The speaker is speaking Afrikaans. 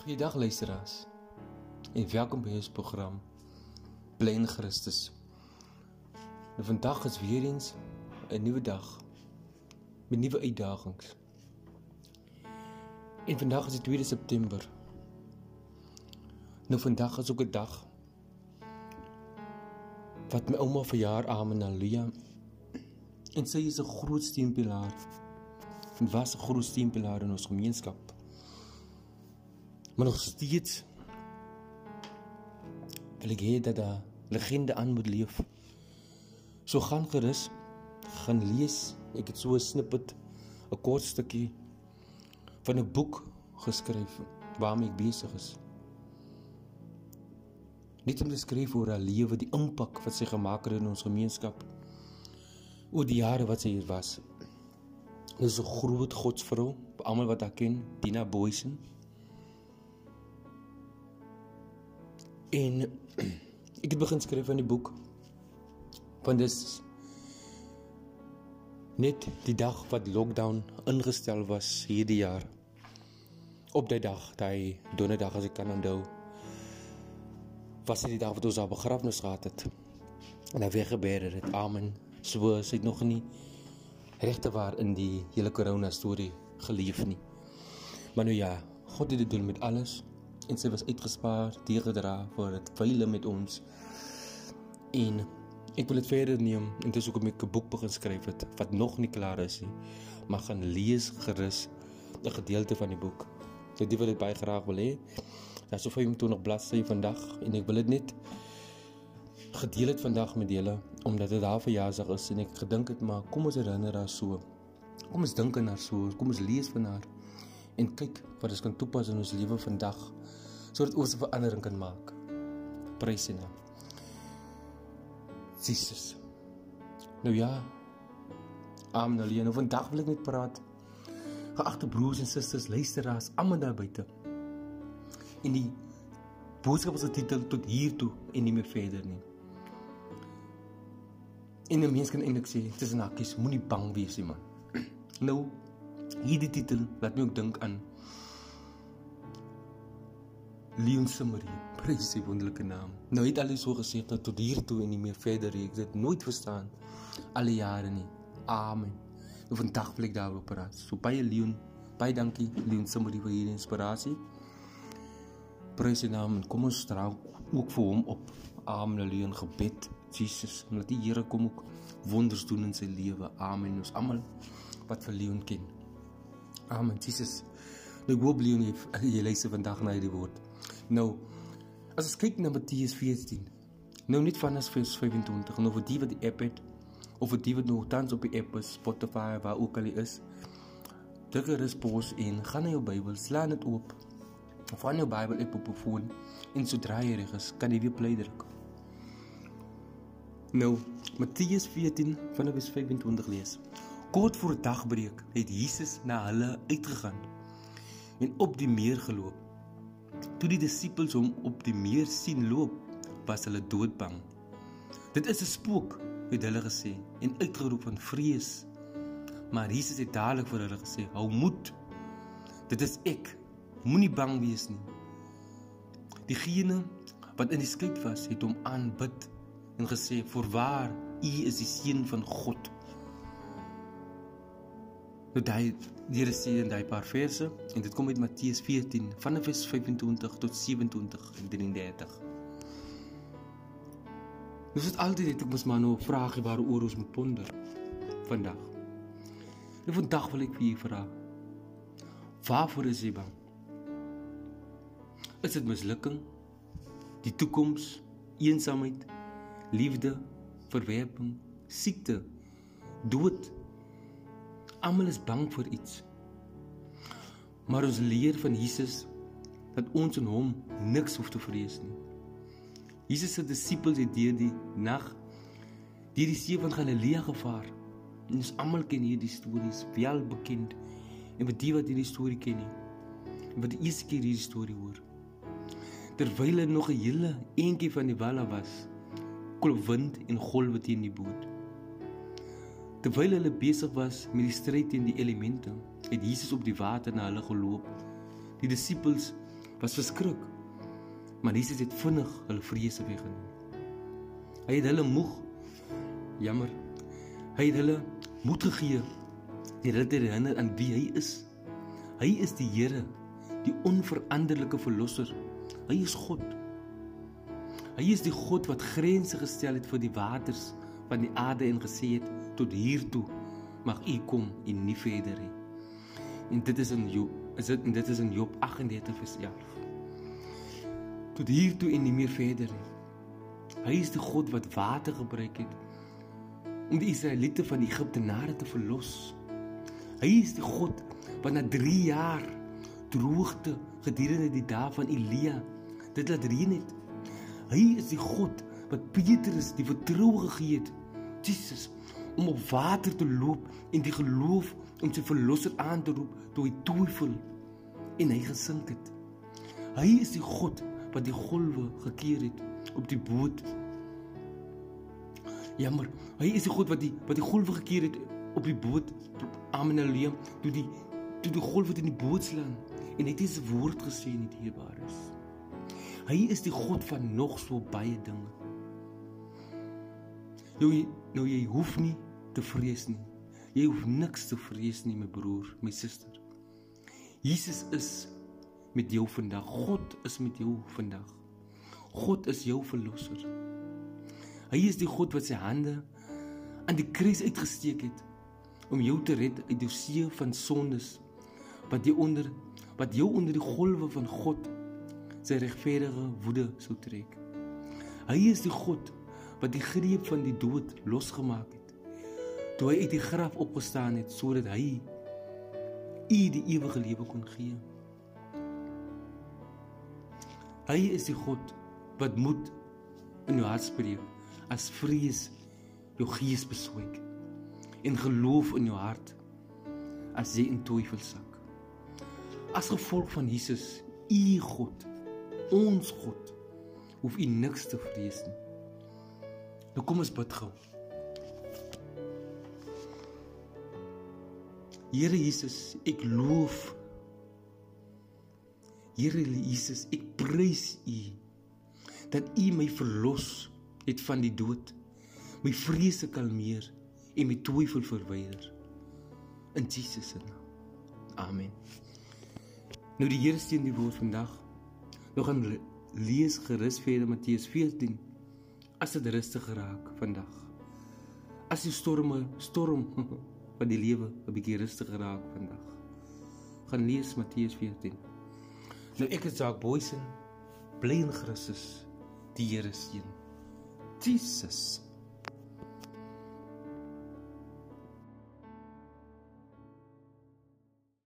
Goeiedag luisteraars. En welkom by ons program Plein Christus. Nou vandag is weer eens 'n nuwe dag met nuwe uitdagings. En vandag is die 2 September. Nou vandag is ook 'n dag wat my ouma verjaar Amen Haleluja. En sy is 'n groot steunpilaar. En was 'n groot steunpilaar in ons gemeenskap maar nog steeds wil ek hê dat daar legende aan moet leef. So gaan gerus gaan lees. Ek het so 'n snippet 'n kort stukkie van 'n boek geskryf waarmee ek besig is. Net om te skryf oor haar lewe, die impak wat sy gemaak het in ons gemeenskap oor die jare wat sy hier was. Sy is 'n groot godsvrou, almal wat haar ken, Dina Boysen. En ek het begin skryf aan die boek. Want dis net die dag wat lockdown ingestel was hierdie jaar. Op daai dag, daai donderdag as ek kan onthou, was dit die dag wat ons op begrafnis gehad het. En hy weggebeer het. Amen. So is dit nog nie regte waar in die hele corona storie geleef nie. Maar nou ja, God het dit doen met alles en sy was uitgespaar, deurgedra vir dit vele met ons. En ek wil dit verder neem en dis hoekom ek 'n boek begin skryf het wat nog nie klaar is nie, maar gaan lees gerus 'n gedeelte van die boek. Dit wil ek baie graag wil hê. Daar's so 25 bladsye vandag en ek wil dit net gedeel het vandag met julle omdat dit haar verjaarsdag is en ek gedink het maar kom ons herinner haar so. Kom ons dink aan haar so, kom ons lees van haar en kyk wat ons kan toepas in ons lewe vandag sodat ons 'n verandering kan maak. Prys sy naam. Jesus. Nou ja. Amen. Alleen nou vandag wil ek net praat. Geagte broers en susters, luisteraars, almal daar buite. In die boodskap se titel tot hier toe en nie meer verder nie. En 'n mens kan eintlik sê, dis 'n hakkies, moenie bang wees nie man. Nou hierdie titel laat my ook dink aan Leon Summery, prys sy wonderlike naam. Nou het alles so gesê dat tot hier toe en nie meer verder nie. Ek het nooit verstaan al die jare nie. Amen. Nou vandag wil ek daaroor praat. So baie Leon, baie dankie Leon Summery vir hierdie inspirasie. Prys sy naam en kom ons dra ook vir hom op. Amen Leon gebed. Jesus, laat die Here kom ook wonders doen in sy lewe. Amen. Ons almal wat vir Leon ken. Amen. Jesus. Nou ek hoop Leon jy luister vandag na hierdie woord. Nou as ons kyk na Matteus 14. Nou net van as vers 25 nou vir die wat die app het of vir die wat nog tans op die app is, Spotify waar ook al is. Druk gerus pause en gaan na jou Bybel, slaan dit oop. Aan jou Bybel app op jou foon en sodra jy reg is, kan jy weer play druk. Nou, Matteus 14 vanaf vers 25 lees. Kort voor dagbreek het Jesus na hulle uitgegaan en op die meer geloop. Toe die disippels hom op die meer sien loop, was hulle doodbang. Dit is 'n spook, het hulle gesê en uitgeroep van vrees. Maar Jesus het dadelik vir hulle gesê: "Hou moed. Dit is ek. Moenie bang wees nie." Diegene wat in die skip was, het hom aanbid en gesê: "Voorwaar, U is die seun van God." Nou daai die sê in daai paar verse en dit kom uit Matteus 14 vanaf vers 25 tot 27 en 33. Dis dit altyd dit ek moet maar nou vrae waaroor ons moet ponder vandag. En vandag wil ek vir u vra. Waarvoor is jy bang? Is dit mislukking? Die toekoms, eensaamheid, liefde, verwerping, siekte, dood? Almal is bang vir iets. Maar ons leer van Jesus dat ons in hom niks hoef te vrees nie. Jesus se disippels het deur die nag deur die see van Galilea gevaar. En ons almal ken hierdie stories, wel bekend. En vir die wat hierdie storie ken nie, wat die eerste keer hierdie storie hoor. Terwyl hulle nog 'n hele eentjie van die wal af was, kolf wind en golwe teen die boot. Terwyl hulle besig was met die stryd teen die elemente, het Jesus op die water na hulle geloop. Die disippels was verskrik. Maar Jesus het vinnig hulle vrese weggeneem. Hy het hulle moeg jammer. Hy het hulle moed gegee. Hy het hulle herinner aan wie hy is. Hy is die Here, die onveranderlike verlosser. Hy is God. Hy is die God wat grense gestel het vir die waters van die aarde en gesê het tot hier toe mag u kom en nie verder nie. En dit is in Job, is dit en dit is in Job 38 vers 11. Tot hier toe en nie meer verder nie. Hy is die God wat water gebruik het om die Israeliete van Egiptenare te verlos. Hy is die God wat na 3 jaar droogte gedurende die dae van Elia dit laat reën het. Hy is die God wat Petrus die vertroue gegee het, Jesus, om op water te loop en die geloof om sy verlosser aan te roep toe hy twyfel en hy gesink het. Hy is die God wat die golwe gekeer het op die boot. Jammer, hy is die God wat die wat die golwe gekeer het op die boot. Amen haleluja. Toe die toe die golwe in die boot slaan en het hy se woord gesê in die Hebreëus. Hy is die God van nog so baie dinge. Nou nou jy hoef nie te vrees nie. Jy hoef niks te vrees nie, my broer, my suster. Jesus is met jou vandag. God is met jou vandag. God is jou verlosser. Hy is die God wat sy hande aan die kruis uitgesteek het om jou te red uit die see van sondes wat jy onder wat jou onder die golwe van God sy regverdige woede sou trek. Hy is die God wat die greep van die dood losgemaak het. Toe hy uit die graf opgestaan het sodat hy u die ewige lewe kon gee. Hy is die God wat moed in jou hart spreek as vrees jou gees beswyk en geloof in jou hart as jy in twyfel sak. As gevolg van Jesus, u God, ons God, hoef u niks te vrees nie. Nou kom ons bid gou. Here Jesus, ek loof Here Jesus, ek prys U dat U my verlos het van die dood, my vrese kalmeer en my twyfel verwyder. In Jesus se naam. Amen. Nou die Here steen die woord vandag. Nog gaan lees gerus verder Matteus 14 as dit rustig geraak vandag. As die storme storm van die lewe 'n bietjie rustig geraak vandag. Gaan lees Matteus 14. Nou ek is Jacques Boysen, bly in Christus. Die Here seën. Jesus